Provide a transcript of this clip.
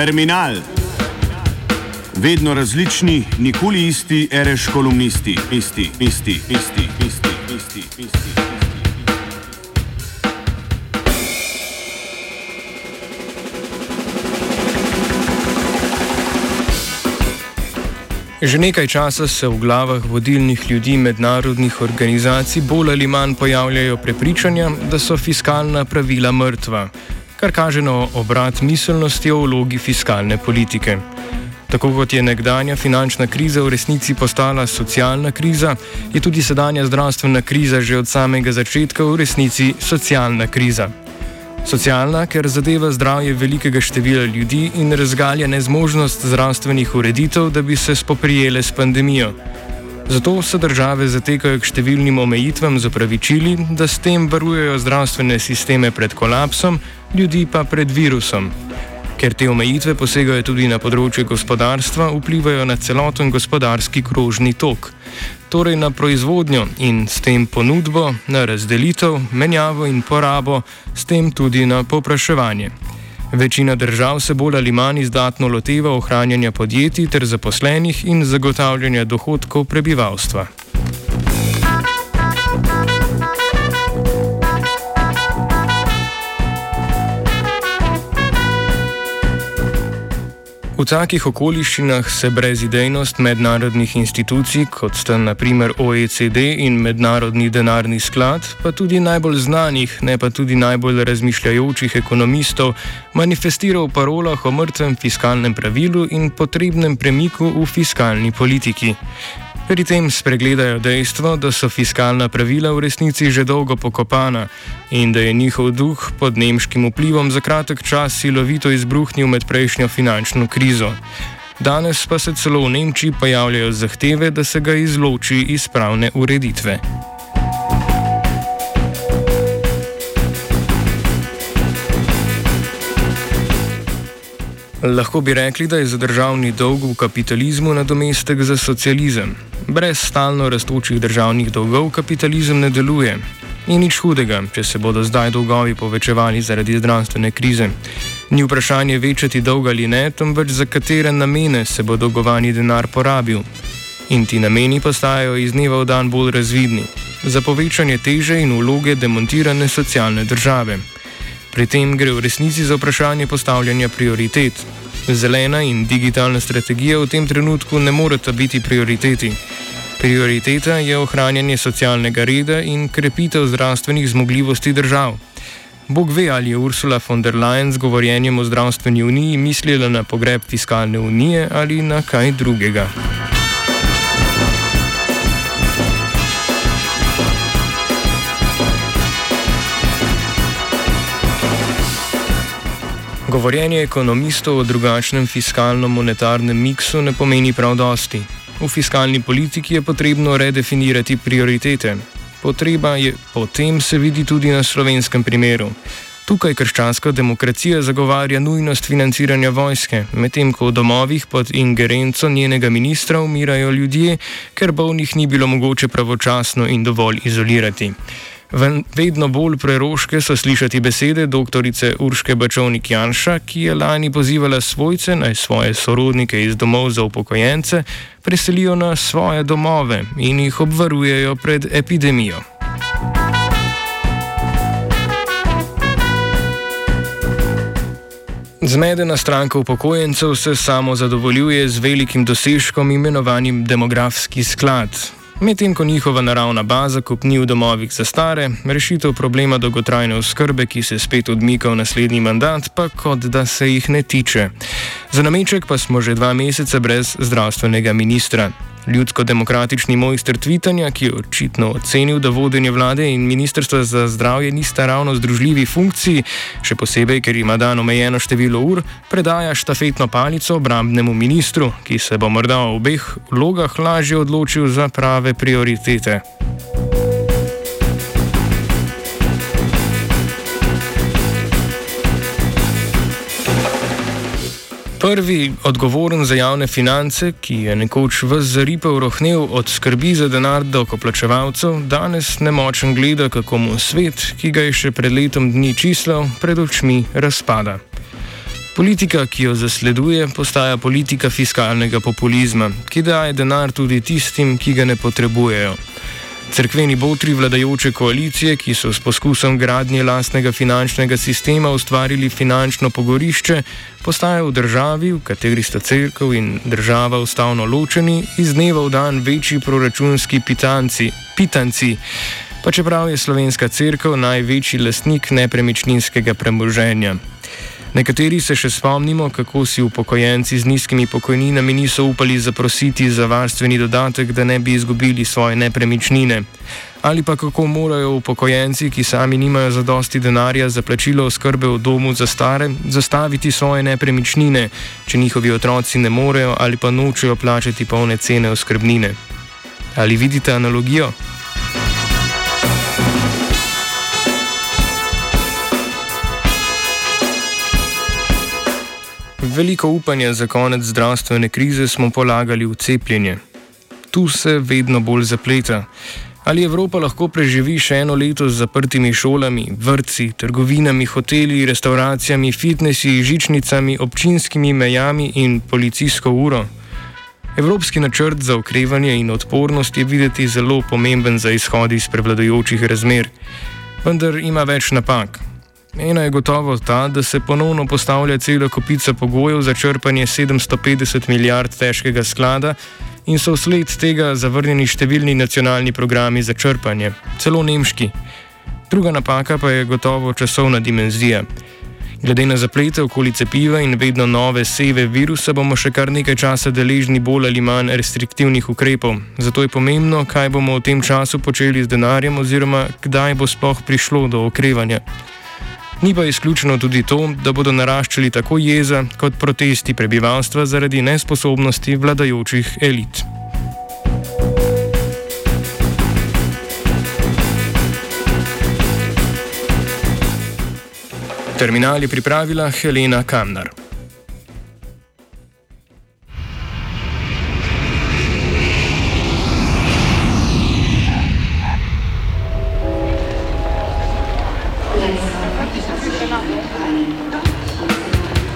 Terminal. Vedno različni, nikoli isti, reš kolumnisti, isti, isti, isti, isti, isti, isti. Že nekaj časa se v glavah vodilnih ljudi mednarodnih organizacij bolj ali manj pojavljajo prepričanja, da so fiskalna pravila mrtva kar kaže na obrat miselnosti o vlogi fiskalne politike. Tako kot je nekdanja finančna kriza v resnici postala socialna kriza, je tudi sedanja zdravstvena kriza že od samega začetka v resnici socialna kriza. Socialna, ker zadeva zdravje velikega števila ljudi in razgalja nezmožnost zdravstvenih ureditev, da bi se spoprijele s pandemijo. Zato se države zatekajo k številnim omejitvam z opravičili, da s tem varujejo zdravstvene sisteme pred kolapsom, ljudi pa pred virusom. Ker te omejitve posegajo tudi na področje gospodarstva, vplivajo na celoten gospodarski krožni tok, torej na proizvodnjo in s tem ponudbo, na razdelitev, menjavo in porabo, s tem tudi na popraševanje. Večina držav se bolj ali manj izdatno loteva ohranjanja podjetij ter zaposlenih in zagotavljanja dohodkov prebivalstva. V takih okoliščinah se brezidejnost mednarodnih institucij, kot sta naprimer OECD in Mednarodni denarni sklad, pa tudi najbolj znanih, ne pa tudi najbolj razmišljajočih ekonomistov, manifestira v parolah o mrtvem fiskalnem pravilu in potrebnem premiku v fiskalni politiki. Pri tem spregledajo dejstvo, da so fiskalna pravila v resnici že dolgo pokopana in da je njihov duh pod nemškim vplivom za kratek čas silovito izbruhnil med prejšnjo finančno krizo. Danes pa se celo v Nemčiji pojavljajo zahteve, da se ga izloči iz pravne ureditve. Lahko bi rekli, da je za državni dolg v kapitalizmu nadomestek za socializem. Brez stalno rastočih državnih dolgov kapitalizem ne deluje. Ni nič hudega, če se bodo zdaj dolgovi povečevali zaradi zdravstvene krize. Ni vprašanje večati dolg ali ne, temveč za katere namene se bo dolgovani denar porabil. In ti nameni postajajo iz dneva v dan bolj razvidni. Za povečanje teže in vloge demontirane socialne države. Pri tem gre v resnici za vprašanje postavljanja prioritet. Zelena in digitalna strategija v tem trenutku ne moreta biti prioriteti. Prioriteta je ohranjanje socialnega reda in krepitev zdravstvenih zmogljivosti držav. Bog ve, ali je Ursula von der Leyen z govorjenjem o zdravstveni uniji mislila na pogreb fiskalne unije ali na kaj drugega. Govorjenje ekonomistov o drugačnem fiskalno-monetarnem miksu ne pomeni prav dosti. V fiskalni politiki je potrebno redefinirati prioritete. Potreba je potem se vidi tudi na slovenskem primeru. Tukaj krščanska demokracija zagovarja nujnost financiranja vojske, medtem ko v domovih pod ingerenco njenega ministra umirajo ljudje, ker bolnih ni bilo mogoče pravočasno in dovolj izolirati. Vedno bolj preroške so slišati besede dr. Urške Bačovnik Janša, ki je lani pozivala svojce naj svoje sorodnike iz domov za upokojence preselijo na svoje domove in jih obvarujejo pred epidemijo. Zmedena stranka upokojencev se samo zadovoljuje z velikim dosežkom imenovanim demografski sklad. Medtem ko njihova naravna baza kupni v domovih za stare, rešitev problema dolgotrajne oskrbe, ki se spet odmika v naslednji mandat, pa kot da se jih ne tiče. Za nameček pa smo že dva meseca brez zdravstvenega ministra. Ljudsko-demokratični mojster tvitanja, ki je očitno ocenil, da vodenje vlade in ministrstva za zdravje nista ravno združljivi funkciji, še posebej, ker ima dan omejeno število ur, predaja štafetno palico obrambnemu ministru, ki se bo morda v obeh vlogah lažje odločil za prave prioritete. Prvi, odgovoren za javne finance, ki je nekoč v zaripel rohnel od skrbi za denar dokoplačevalcev, danes nemočen gleda, kako mu svet, ki ga je še pred letom dni čislal, pred očmi razpada. Politika, ki jo zasleduje, postaja politika fiskalnega populizma, ki daje denar tudi tistim, ki ga ne potrebujejo. Cerkveni botri vladajoče koalicije, ki so s poskusom gradnje lastnega finančnega sistema ustvarili finančno pogorišče, postajajo v državi, v kateri sta crkva in država ustavno ločeni, iz dneva v dan večji proračunski pitanci. pitanci. Pa čeprav je slovenska crkva največji lastnik nepremičninskega premoženja. Nekateri se še spomnimo, kako si upokojenci z nizkimi pokojninami niso upali zaprositi za varstveni dodatek, da ne bi izgubili svoje nepremičnine. Ali pa kako morajo upokojenci, ki sami nimajo zadosti denarja za plačilo oskrbe v domu za stare, zastaviti svoje nepremičnine, če njihovi otroci ne morejo ali pa nočejo plačati polne cene oskrbnine. Ali vidite analogijo? Veliko upanja za konec zdravstvene krize smo polagali v cepljenje. Tu se vedno bolj zapleta. Ali Evropa lahko preživi še eno leto z zaprtimi šolami, vrtci, trgovinami, hoteli, restauracijami, fitnesi, žičnicami, občinskimi mejami in policijsko uro? Evropski načrt za okrevanje in odpornost je videti zelo pomemben za izhod iz prevladujočih razmer, vendar ima več napak. Ena je gotovo ta, da se ponovno postavlja cela kopica pogojev za črpanje 750 milijard težkega sklada in so vsled tega zavrnjeni številni nacionalni programi za črpanje, celo nemški. Druga napaka pa je gotovo časovna dimenzija. Glede na zaplete okoli cepiva in vedno nove seve virusa bomo še kar nekaj časa deležni bolj ali manj restriktivnih ukrepov. Zato je pomembno, kaj bomo v tem času počeli z denarjem oziroma kdaj bo sploh prišlo do okrevanja. Ni pa izključeno tudi to, da bodo naraščali tako jeza kot protesti prebivalstva zaradi nesposobnosti vladajočih elit. Terminal je pripravila Helena Kamnar.